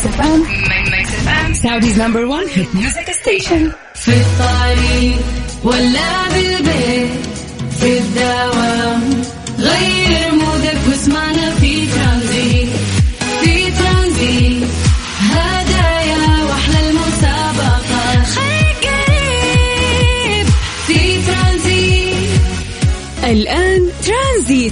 Mix FM Mix FM Saudi's number 1 hit music station في الطريق ولا بالبيت في الدوام غير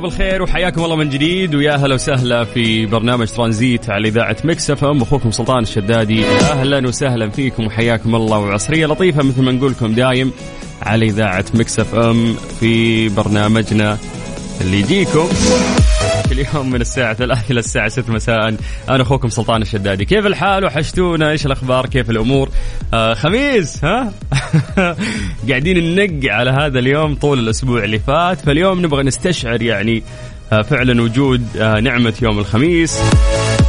بالخير وحياكم الله من جديد ويا هلا وسهلا في برنامج ترانزيت على إذاعة Mix FM. أخوكم سلطان الشدادي أهلا وسهلا فيكم وحياكم الله وعصرية لطيفة مثل ما نقول لكم دايم على إذاعة Mix FM في برنامجنا اللي يجيكم كل يوم من الساعة 3 إلى الساعة 6 مساء. أنا أخوكم سلطان الشدادي. كيف الحال؟ وحشتونا؟ إيش الأخبار؟ كيف الأمور؟ آه خميس ها؟ قاعدين ننق على هذا اليوم طول الأسبوع اللي فات فاليوم نبغى نستشعر يعني آه فعلا وجود آه نعمة يوم الخميس.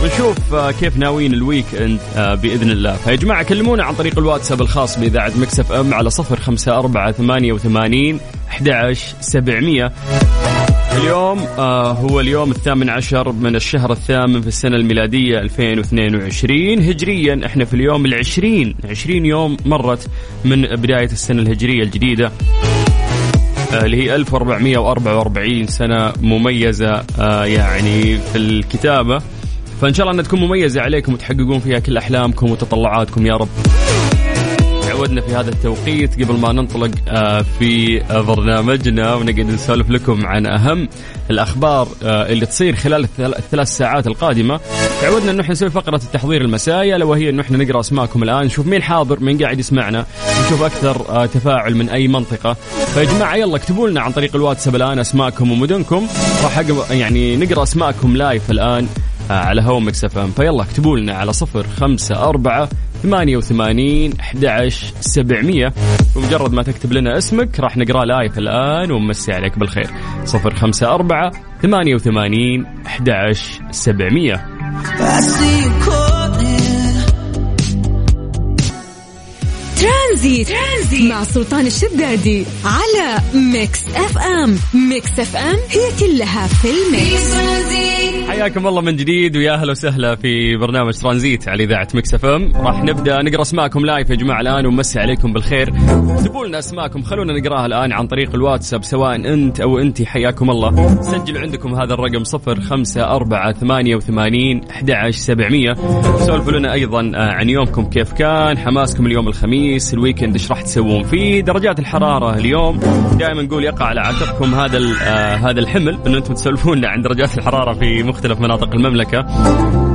ونشوف آه كيف ناويين ال weekend بإذن الله. فيا جماعة كلمونا عن طريق الواتساب الخاص بإذاعة Mix FM على صفر خمسة أربعة ثمانية وثمانين أحد سبعمية. اليوم آه هو اليوم الثامن عشر من الشهر الثامن في السنة الميلادية 2022 هجريا. إحنا في اليوم العشرين 20 يوم مرت من بداية السنة الهجرية الجديدة آه اللي هي 1444 سنة مميزة آه يعني في الكتابة. فإن شاء الله أنها تكون مميزة عليكم وتحققون فيها كل أحلامكم وتطلعاتكم يا رب. تعودنا في هذا التوقيت قبل ما ننطلق آه، في برنامجنا ونقعد نسولف لكم عن أهم الأخبار آه، اللي تصير خلال الثل- الثلاث ساعات القادمة. تعودنا انه إحنا نسوي فقرة التحضير المسائي الا وهي انه إحنا نقرأ أسماءكم الآن نشوف مين حاضر مين قاعد يسمعنا نشوف أكثر آه، تفاعل من أي منطقة. فيا جماعة يلا اكتبوا لنا عن طريق الواتساب الآن أسماءكم ومدنكم. راح يعني نقرأ أسماءكم live الآن على FM. فيلا اكتبوا لنا على صفر خمسة أربعة 88 11 700 ومجرد ما تكتب لنا اسمك راح نقرأ live الآن ونمسي عليك بالخير. 054 88 11 700 ترانزيت. ترانزيت مع سلطان الشدادي على Mix FM. Mix FM هي كلها في ال mix. حياكم الله من جديد ويا أهلا وسهلا في برنامج ترانزيت على إذاعة Mix FM. راح نبدأ نقرأ أسماءكم live يا جماعة الآن ونمسي عليكم بالخير. اكتبوا لنا أسماءكم؟ خلونا نقرأها الآن عن طريق الواتساب سواء أنت أو أنت. حياكم الله. سجلوا عندكم هذا الرقم صفر خمسة أربعة ثمانية وثمانين أحد عشر سبعمية. سولفوا لنا أيضا آه، عن يومكم كيف كان حماسكم اليوم الخميس الويكند إيش راح تسوون؟ فيه درجات الحرارة اليوم دائما نقول يقع على عاتقكم هذا آه، هذا الحمل انه أنتم تسولفون عن درجات الحرارة في مختلف مناطق المملكة.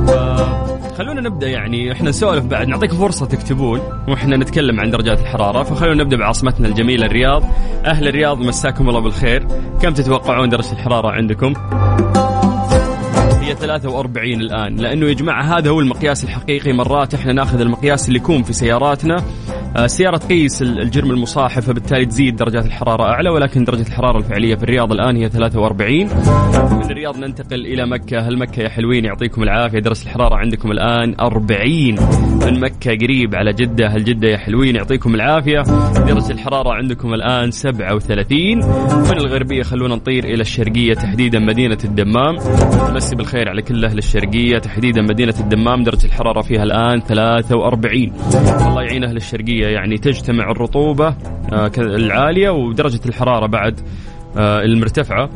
ف- خلونا نبدأ يعني إحنا نسولف بعد نعطيكم فرصة تكتبون وإحنا نتكلم عن درجات الحرارة. فخلونا نبدأ بعاصمتنا الجميلة الرياض. أهل الرياض مساكم الله بالخير. كم تتوقعون درجة الحرارة عندكم؟ هي 43 الآن لأنه يا جماعة هذا هو المقياس الحقيقي. مرات إحنا ناخذ المقياس اللي يكون في سياراتنا آه، السيارة تقيس ال- الجرم المصاحب فبالتالي تزيد درجات الحرارة أعلى ولكن درجة الحرارة الفعلية في الرياض الآن هي 43 من الرياض ننتقل إلى مكة. هل مكة يا حلوين يعطيكم العافية. درجة الحرارة عندكم الآن 40 من مكة قريب على جدة هل جدة يا حلوين يعطيكم العافية. درجة الحرارة عندكم الآن 37 من الغربية خلونا نطير إلى الشرقية تحديدا مدينة الدمام. مسي بالخير على كل أهل الشرقية تحديدا مدينة الدمام. درجة الحرارة فيها الآن 43 الله يعين أهل الشرقية. يعني تجتمع الرطوبة آه، العالية ودرجة الحرارة بعد آه، المرتفعة.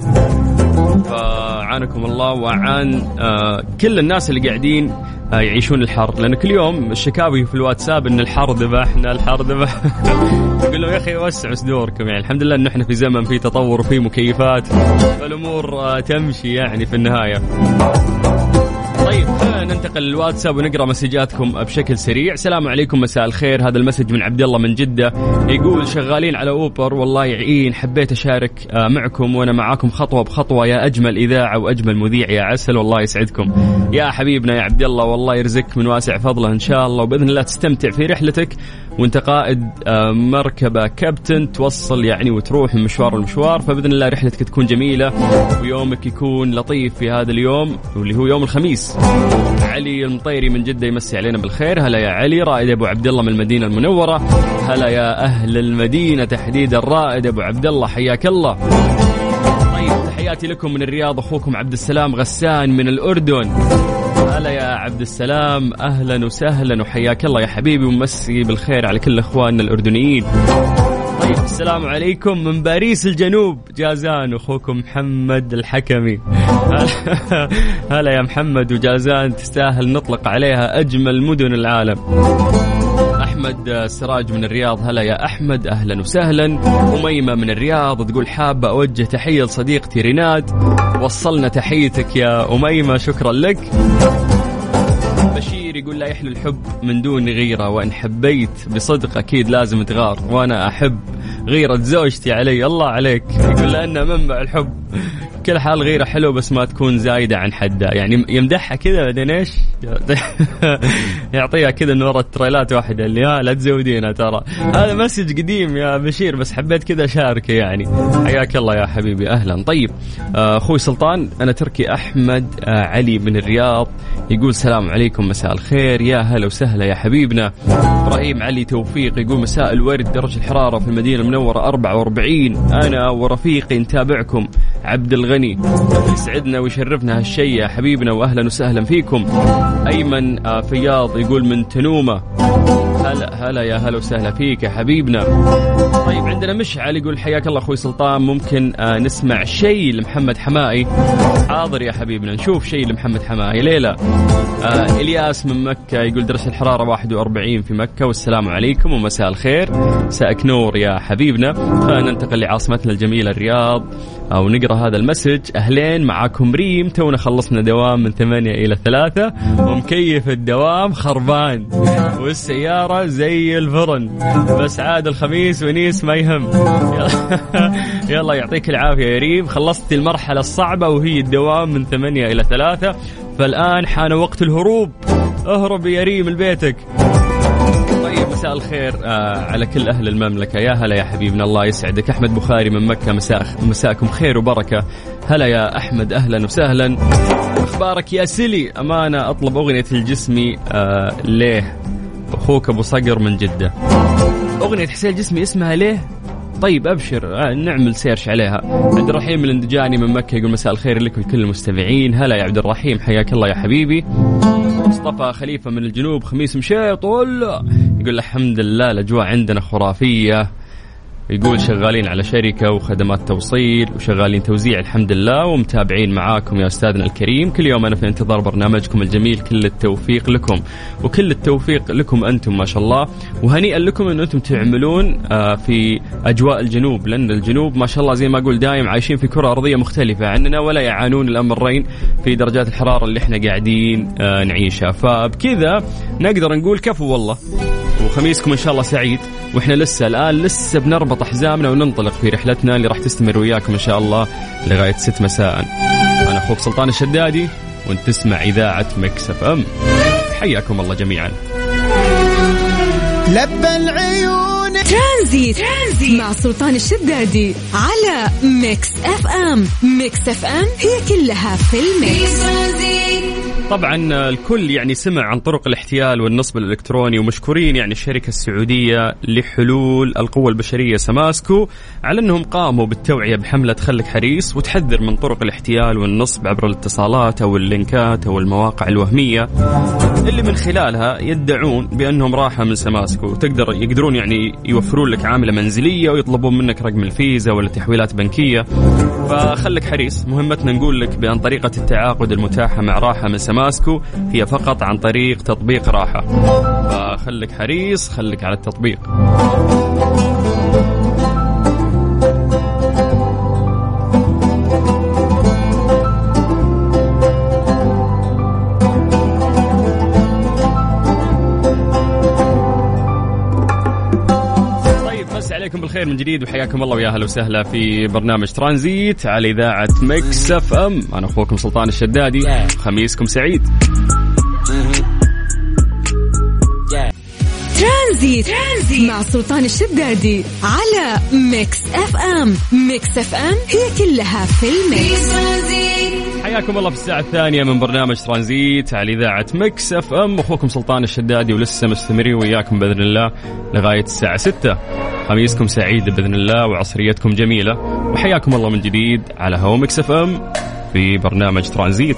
فعانكم الله وعان آه، كل الناس اللي قاعدين يعيشون الحر. لأن كل يوم الشكاوي في الواتساب إن الحر ذبحنا الحر ذبح. يقول لهم يا أخي وسعوا صدوركم. يعني الحمد لله إن إحنا في زمن فيه تطور وفيه مكيفات. فالأمور آه، تمشي يعني في النهاية. طيب ننتقل للواتساب ونقرأ مسجاتكم بشكل سريع. السلام عليكم مساء الخير. هذا المسج من عبد الله من جدة. يقول شغالين على أوبر. والله يعين حبيت أشارك آه، معكم وأنا معاكم خطوة بخطوة. يا أجمل إذاعة وأجمل مذيع يا عسل. والله يسعدكم. يا حبيبنا يا عبد الله والله يرزقك من واسع فضله إن شاء الله. وبإذن الله تستمتع في رحلتك وأنت قائد آه، مركبة كابتن توصل يعني وتروح من مشوار لمشوار. فبإذن الله رحلتك تكون جميلة ويومك يكون لطيف في هذا اليوم واللي هو يوم الخميس. علي المطيري من جدة يمسي علينا بالخير. هلا يا علي رائد أبو عبد الله من المدينة المنورة. هلا يا أهل المدينة تحديدا رائد أبو عبد الله حياك الله. طيب تحياتي لكم من الرياض أخوكم عبد السلام غسان من الأردن. هلا يا عبد السلام أهلا وسهلا وحياك الله يا حبيبي ومسي بالخير على كل إخواننا الأردنيين. السلام عليكم من باريس الجنوب. جازان أخوكم محمد الحكمي. هلا يا محمد وجازان تستاهل نطلق عليها أجمل مدن العالم. أحمد سراج من الرياض هلا يا أحمد أهلا وسهلا. أميمة من الرياض تقول حابة أوجه تحية لصديقتي ريناد وصلنا تحيتك يا أميمة شكرا لك. بشير يقول لا يحلو الحب من دون غيرة وإن حبيت بصدق أكيد لازم تغار. وأنا أحب غيره زوجتي علي. الله عليك. يقول لأنه منبع الحب. كل حال غيره حلو بس ما تكون زايدة عن حدها يعني يمدحها كذا بعدين إيش؟ يعطيها كذا من ورا التريلات واحدة اللي ها لا تزودينها ترى. هذا message قديم يا بشير بس حبيت كذا اشاركه يعني. حياك الله يا حبيبي. أهلا. طيب آه، أخوي سلطان أنا تركي أحمد آه، علي من الرياض. يقول سلام عليكم مساء الخير. يا هلا وسهلا يا حبيبنا. إبراهيم علي توفيق يقول مساء الورد درجة الحرارة في المدينة المنوره 44 أنا ورفيقي نتابعكم عبد الغني. يسعدنا ويشرفنا هالشيء يا حبيبنا واهلا وسهلا فيكم. أيمن آه، فياض يقول من تنومة. هلا هلا يا هلا وسهلا فيك يا حبيبنا. طيب عندنا مشعل يقول حياك الله أخوي سلطان. ممكن آه نسمع شيء لمحمد حمائي حاضر يا حبيبنا نشوف شيء لمحمد حمائي ليلى آه إلياس من مكة يقول درجه الحرارة 41 في مكة والسلام عليكم ومساء الخير. مساءك نور يا حبيبنا. فننتقل لعاصمتنا الجميلة الرياض أو نقرا هذا المسج. أهلين معاكم ريم. تونا خلصنا دوام من ثمانية إلى ثلاثة. ومكيف الدوام خربان. والسيارة زي الفرن. بس عاد الخميس ونيس ما يهم. يلا يعطيك العافية يا ريم. خلصت المرحلة الصعبة وهي الدوام من ثمانية إلى ثلاثة. فالآن حان وقت الهروب. اهرب يا ريم لبيتك. مساء الخير آه على كل أهل المملكة. يا هلا يا حبيبنا الله يسعدك. أحمد بخاري من مكة مساء مساءكم خير وبركة. هلا يا أحمد أهلا وسهلا. أخبارك يا سلي؟ أمانة أطلب أغنية الجسمي آه ليه؟ أخوك أبو صقر من جدة. أغنية حسين الجسمي اسمها ليه؟ طيب أبشر آه، نعمل سيرش عليها. عبد الرحيم الإندجاني من مكة يقول مساء الخير لك ولكل المستمعين. هلا يا عبد الرحيم حياك الله يا حبيبي. مصطفى خليفة من الجنوب خميس مشيط ولا يقول الحمد لله الأجواء عندنا خرافية. يقول شغالين على شركة وخدمات توصيل وشغالين توزيع الحمد لله ومتابعين معاكم يا أستاذنا الكريم. كل يوم أنا في انتظار برنامجكم الجميل كل التوفيق لكم. وكل التوفيق لكم أنتم ما شاء الله. وهنيئا لكم أن أنتم تعملون آه، في أجواء الجنوب لأن الجنوب ما شاء الله زي ما أقول دايم عايشين في كرة أرضية مختلفة عننا ولا يعانون الأمرين في درجات الحرارة اللي إحنا قاعدين آه، نعيشها. فبكذا نقدر نقول كفو والله. وخميسكم إن شاء الله سعيد. وإحنا لسه الآن لسه بنربط حزامنا وننطلق في رحلتنا اللي راح تستمر وياكم إن شاء الله لغاية 6 مساء. أنا أخوك سلطان الشدادي وأنت تسمع إذاعة Mix FM. حياكم الله جميعا. لبى العيون. ترانزيت. ترانزيت مع سلطان الشدادي على Mix FM. Mix FM هي كلها في ال mix طبعا الكل يعني سمع عن طرق الاحتيال والنصب الإلكتروني ومشكورين يعني الشركة السعودية لحلول القوة البشرية سماسكو على أنهم قاموا بالتوعية بحملة خلك حريص وتحذر من طرق الاحتيال والنصب عبر الاتصالات أو ال linkات أو المواقع الوهمية اللي من خلالها يدعون بأنهم راحة من سماسكو. تقدر يقدرون يعني يوفرون لك عاملة منزلية ويطلبون منك رقم الفيزا ولا تحويلات بنكية. فخلك حريص مهمتنا نقول لك بأن طريقة التعاقد المتاحة مع راحة من سماسكو هي فقط عن طريق تطبيق راحة. فخلك حريص خلك على التطبيق. بالخير من جديد وحياكم الله ويا أهلا وسهلا في برنامج ترانزيت على إذاعة Mix FM. أنا أخوكم سلطان الشدادي خميسكم سعيد. ترانزيت. ترانزيت مع سلطان الشدادي على Mix FM. Mix FM هي كلها في ال mix. حياكم الله في الساعة الثانية من برنامج ترانزيت على إذاعة Mix FM. أخوكم سلطان الشدادي ولسه مستمرين وياكم بإذن الله لغاية الساعة ستة. خميسكم سعيد بإذن الله وعصريتكم جميلة. وحياكم الله من جديد على هوا Mix FM في برنامج ترانزيت.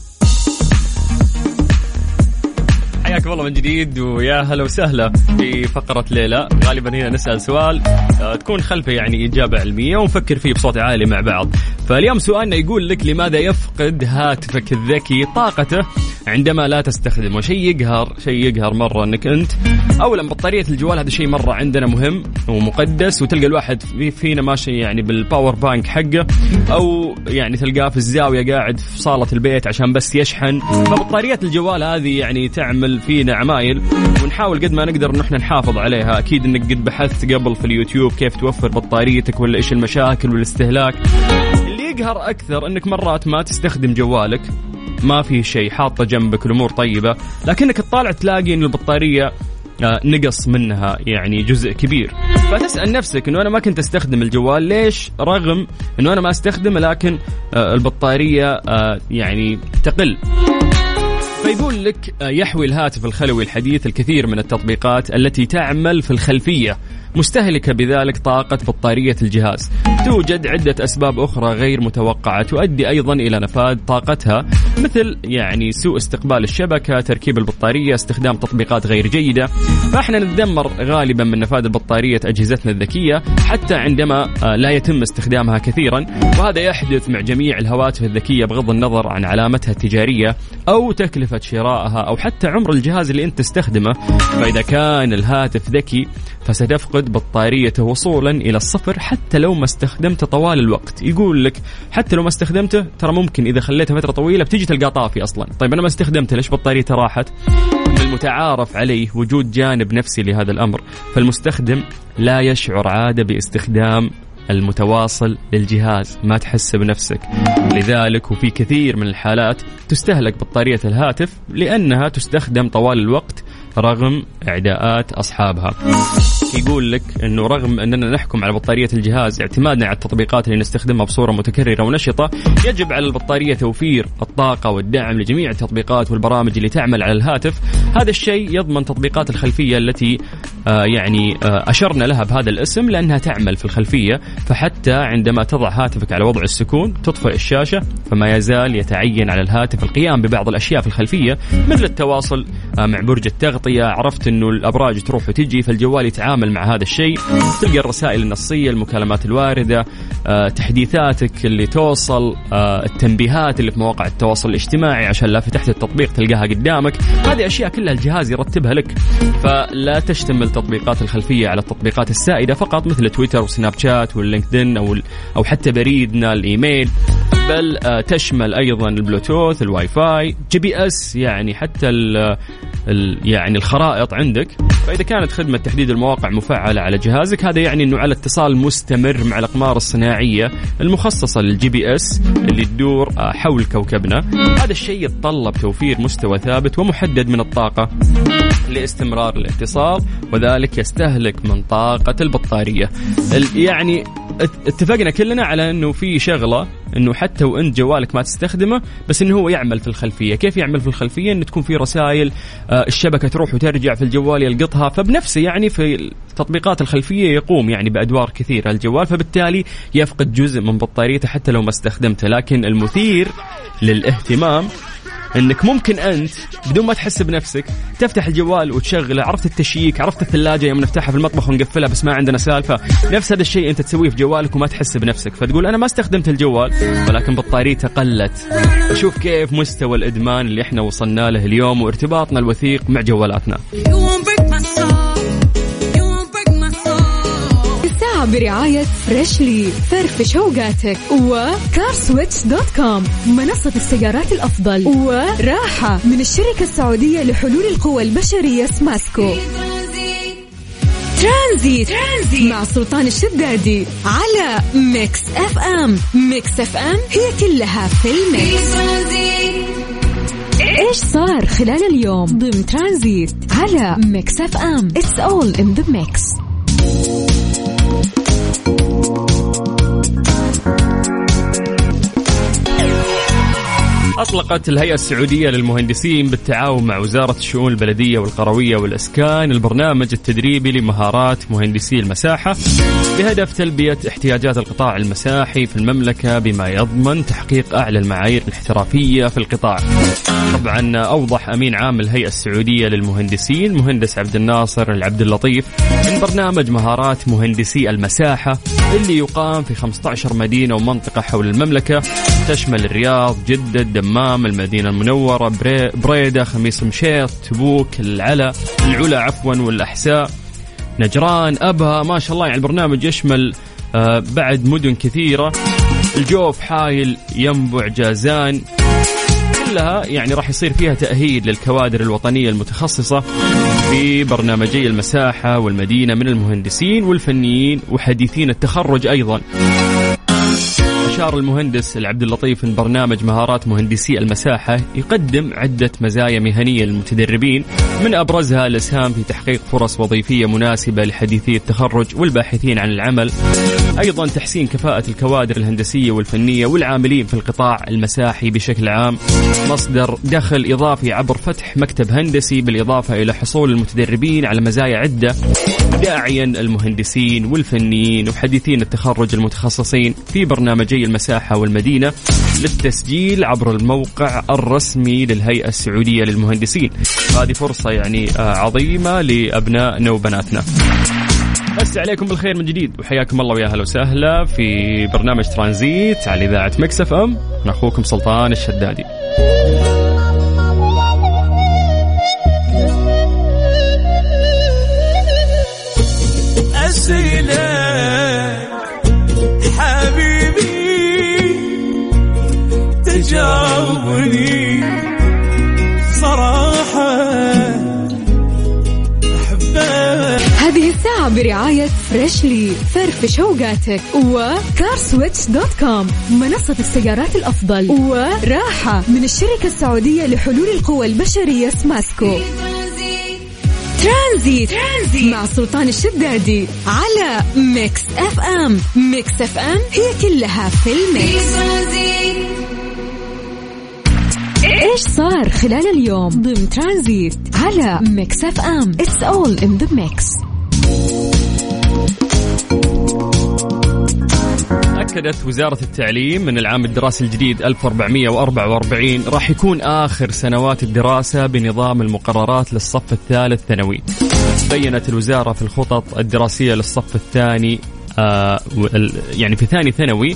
حياكم الله من جديد ويا هلا وسهلا في فقرة ليه لا غالبا هنا نسأل سؤال آه، تكون خلفه يعني إجابة علمية ونفكر فيه بصوت عالي مع بعض. فاليوم سؤالنا يقول لك لماذا يفقد هاتفك الذكي طاقته؟ عندما لا تستخدمه شيء يقهر شيء يقهر مرة أنك أنت أولا بطارية الجوال هذا شيء مرة عندنا مهم ومقدس وتلقى الواحد فينا ماشي يعني بال power bank حقه أو يعني تلقاه في الزاوية قاعد في صالة البيت عشان بس يشحن. فبطاريات الجوال هذه يعني تعمل فينا عمايل ونحاول قد ما نقدر انه إحنا نحافظ عليها. أكيد إنك قد بحثت قبل في اليوتيوب كيف توفر بطاريتك ولا إيش المشاكل والاستهلاك. اللي يقهر أكثر إنك مرات ما تستخدم جوالك ما في شيء حاطه جنبك الأمور طيبة لكنك تطالع تلاقي إن البطارية آه، نقص منها يعني جزء كبير. فتسأل نفسك إنه أنا ما كنت أستخدم الجوال ليش؟ رغم إنه أنا ما أستخدمه لكن آه، البطارية آه، يعني تقل. فيقول لك يحوي الهاتف الخلوي الحديث الكثير من التطبيقات التي تعمل في الخلفية. مستهلكة بذلك طاقة بطارية الجهاز. توجد عدة أسباب أخرى غير متوقعة تؤدي أيضا إلى نفاذ طاقتها مثل يعني سوء استقبال الشبكة تركيب البطارية استخدام تطبيقات غير جيدة. فإحنا نتذمر غالبا من نفاذ بطارية أجهزتنا الذكية حتى عندما آه، لا يتم استخدامها كثيرا. وهذا يحدث مع جميع الهواتف الذكية بغض النظر عن علامتها التجارية أو تكلفة شرائها أو حتى عمر الجهاز اللي أنت تستخدمه. فإذا كان الهاتف ذكي فستفقد بطاريته وصولا إلى الصفر حتى لو ما استخدمته طوال الوقت. يقول لك حتى لو ما استخدمته ترى ممكن إذا خليته فترة طويلة بتجي تلقاه طافي أصلا. طيب أنا ما استخدمته ليش بطاريته راحت؟ المتعارف عليه وجود جانب نفسي لهذا الأمر. فالمستخدم لا يشعر عادة باستخدام المتواصل للجهاز ما تحس بنفسك. لذلك وفي كثير من الحالات تستهلك بطارية الهاتف لأنها تستخدم طوال الوقت رغم إعداءات أصحابها. يقول لك إنه رغم أننا نحكم على بطارية الجهاز اعتمادنا على التطبيقات اللي نستخدمها بصورة متكررة ونشطة يجب على البطارية توفير الطاقة والدعم لجميع التطبيقات والبرامج اللي تعمل على الهاتف. هذا الشيء يضمن تطبيقات الخلفية التي آه يعني آه أشرنا لها بهذا الاسم لأنها تعمل في الخلفية. فحتى عندما تضع هاتفك على وضع السكون تطفئ الشاشة فما يزال يتعين على الهاتف القيام ببعض الأشياء في الخلفية مثل التواصل آه مع برج التغطيه عرفت إنه الأبراج تروح وتجي فالجوال يتعامل مع هذا الشيء. تلقى الرسائل النصية المكالمات الواردة آه تحديثاتك اللي توصل آه التنبيهات اللي في مواقع التواصل الاجتماعي عشان لا فتحت التطبيق تلقاها قدامك. هذه أشياء كلها الجهاز يرتبها لك. فلا تشتمل تطبيقات الخلفية على التطبيقات السائدة فقط مثل تويتر وسناب شات واللينكدين أو أو حتى بريدنا الإيميل. بل آه، تشمل أيضا البلوتوث ال Wi-Fi GPS يعني حتى ال يعني الخرائط عندك. فإذا كانت خدمة تحديد المواقع مفعلة على جهازك هذا يعني إنه على اتصال مستمر مع الأقمار الصناعية المخصصة لل GPS اللي تدور آه، حول كوكبنا. هذا الشيء يتطلب توفير مستوى ثابت ومحدد من الطاقة لاستمرار الاتصال وذلك يستهلك من طاقة البطارية. يعني اتفقنا كلنا على إنه في شغلة إنه حتى وانت جوالك ما تستخدمه بس إنه هو يعمل في الخلفية، كيف يعمل في الخلفية؟ انه تكون في رسائل آه، الشبكة تروح وترجع في الجوال يلقطها. فبنفسه يعني في التطبيقات الخلفية يقوم يعني بأدوار كثيرة الجوال فبالتالي يفقد جزء من بطاريته حتى لو ما استخدمته، لكن المثير للاهتمام انك ممكن انت بدون ما تحس بنفسك تفتح الجوال وتشغله عرفت التشييك عرفت الثلاجة يوم نفتحها في المطبخ ونقفلها بس ما عندنا سالفة. نفس هذا الشيء انت تسويه في جوالك وما تحس بنفسك. فتقول أنا ما استخدمت الجوال ولكن بطاريته قلت. شوف كيف مستوى الإدمان اللي إحنا وصلنا له اليوم وارتباطنا الوثيق مع جوالاتنا. برعاية Freshly فرفش اوقاتك و CarSwitch dot com منصة السيارات الأفضل وراحة من الشركة السعودية لحلول القوى البشرية سماسكو ترانزيت. ترانزيت مع سلطان الشدادي على Mix FM. Mix FM هي كلها في ال mix. إيش صار خلال اليوم؟ ضمن ترانزيت على Mix FM. It's all in the mix أطلقت الهيئة السعودية للمهندسين بالتعاون مع وزارة الشؤون البلدية والقروية والإسكان البرنامج التدريبي لمهارات مهندسي المساحة بهدف تلبية احتياجات القطاع المساحي في المملكة بما يضمن تحقيق أعلى المعايير الاحترافية في القطاع. طبعا أوضح أمين عام الهيئة السعودية للمهندسين مهندس عبد الناصر العبد اللطيف من برنامج مهارات مهندسي المساحة اللي يقام في 15 مدينة ومنطقة حول المملكة تشمل الرياض جدة الدمام المدينة المنورة بريدة خميس مشيط تبوك العلا العلا عفوا والأحساء. نجران أبها ما شاء الله يعني البرنامج يشمل آه بعد مدن كثيرة. الجوف حايل ينبع جازان. كلها يعني راح يصير فيها تأهيل للكوادر الوطنية المتخصصة في برنامجي المساحة والمدينة من المهندسين والفنيين وحديثين التخرج أيضا. أشار المهندس العبد اللطيف أن برنامج مهارات مهندسي المساحة يقدم عدة مزايا مهنية للمتدربين من أبرزها الإسهام في تحقيق فرص وظيفية مناسبة لحديثي التخرج والباحثين عن العمل. أيضا تحسين كفاءة الكوادر الهندسية والفنية والعاملين في القطاع المساحي بشكل عام. مصدر دخل إضافي عبر فتح مكتب هندسي بالإضافة إلى حصول المتدربين على مزايا عدة داعيا المهندسين والفنيين وحديثين التخرج المتخصصين في برنامجي المساحة والمدينة للتسجيل عبر الموقع الرسمي للهيئة السعودية للمهندسين. هذه فرصة يعني آه، عظيمة لأبنائنا وبناتنا بس عليكم بالخير من جديد. وحياكم الله ويا أهلا وسهلا في برنامج ترانزيت على إذاعة مكسف إم. أنا أخوكم سلطان الشدادي. حبيبي تجاوبني برعاية Freshly فرفش اوقاتك. و CarSwitch dot com منصة السيارات الأفضل. وراحة من الشركة السعودية لحلول القوى البشرية سماسكو ترانزيت. ترانزيت. مع سلطان الشدادي على Mix FM Mix FM هي كلها في ال mix. إيش صار خلال اليوم؟ ضمن ترانزيت على Mix FM It's all in the mix أكدت وزارة التعليم أن العام الدراسي الجديد 1444 راح يكون آخر سنوات الدراسة بنظام المقررات للصف الثالث ثانوي. بينت الوزارة في الخطط الدراسية للصف الثاني يعني في ثاني ثانوي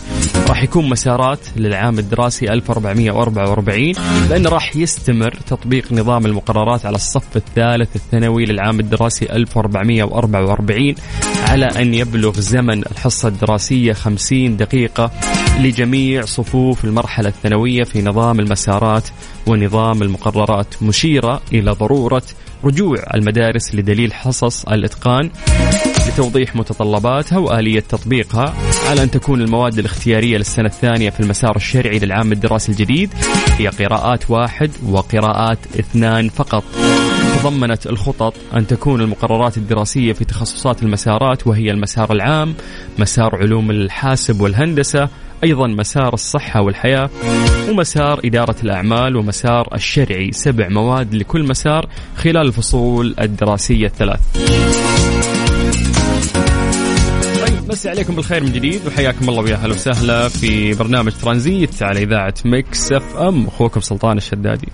راح يكون مسارات للعام الدراسي 1444 لأنه راح يستمر تطبيق نظام المقررات على الصف الثالث الثانوي للعام الدراسي 1444 على أن يبلغ زمن الحصة الدراسية 50 دقيقة لجميع صفوف المرحلة الثانوية في نظام المسارات ونظام المقررات مشيرة إلى ضرورة رجوع المدارس لدليل حصص الإتقان. لتوضيح متطلباتها وآلية تطبيقها على أن تكون المواد الاختيارية للسنة الثانية في المسار الشرعي للعام الدراسي الجديد هي قراءات واحد وقراءات اثنان فقط. تضمنت الخطط أن تكون المقررات الدراسية في تخصصات المسارات وهي المسار العام مسار علوم الحاسب والهندسة أيضا مسار الصحة والحياة ومسار إدارة الأعمال ومسار الشرعي. سبع مواد لكل مسار خلال الفصول الدراسية الثلاث. مسي عليكم بالخير من جديد وحياكم الله ويا أهلا وسهلا في برنامج ترانزيت على إذاعة مكس أف أم أخوكم سلطان الشدادي.